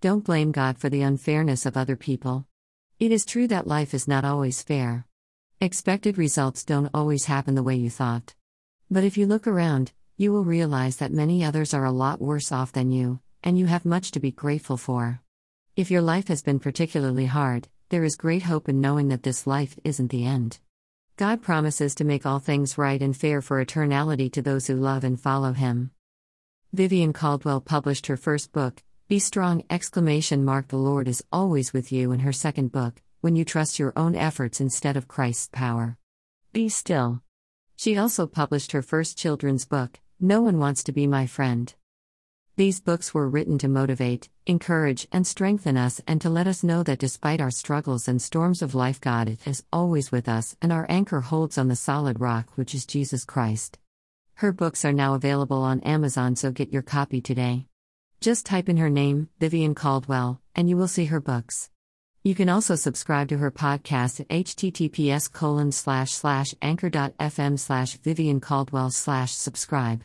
Don't blame God for the unfairness of other people. It is true that life is not always fair. Expected results don't always happen the way you thought. But if you look around, you will realize that many others are a lot worse off than you, and you have much to be grateful for. If your life has been particularly hard, there is great hope in knowing that this life isn't the end. God promises to make all things right and fair for eternality to those who love and follow him. Vivienne Caldwell published her first book, Be Strong! exclamation mark the Lord is always with you in her second book, When you trust your own efforts instead of Christ's power. Be still. She also published her first children's book, No One Wants to Be My Friend. These books were written to motivate, encourage, and strengthen us and to let us know that despite our struggles and storms of life, God is always with us and our anchor holds on the solid rock, which is Jesus Christ. Her books are now available on Amazon, so get your copy today. Just type in her name, Vivienne Caldwell, and you will see her books. You can also subscribe to her podcast at https colon slash slash anchor.fm slash Vivienne Caldwell slash subscribe.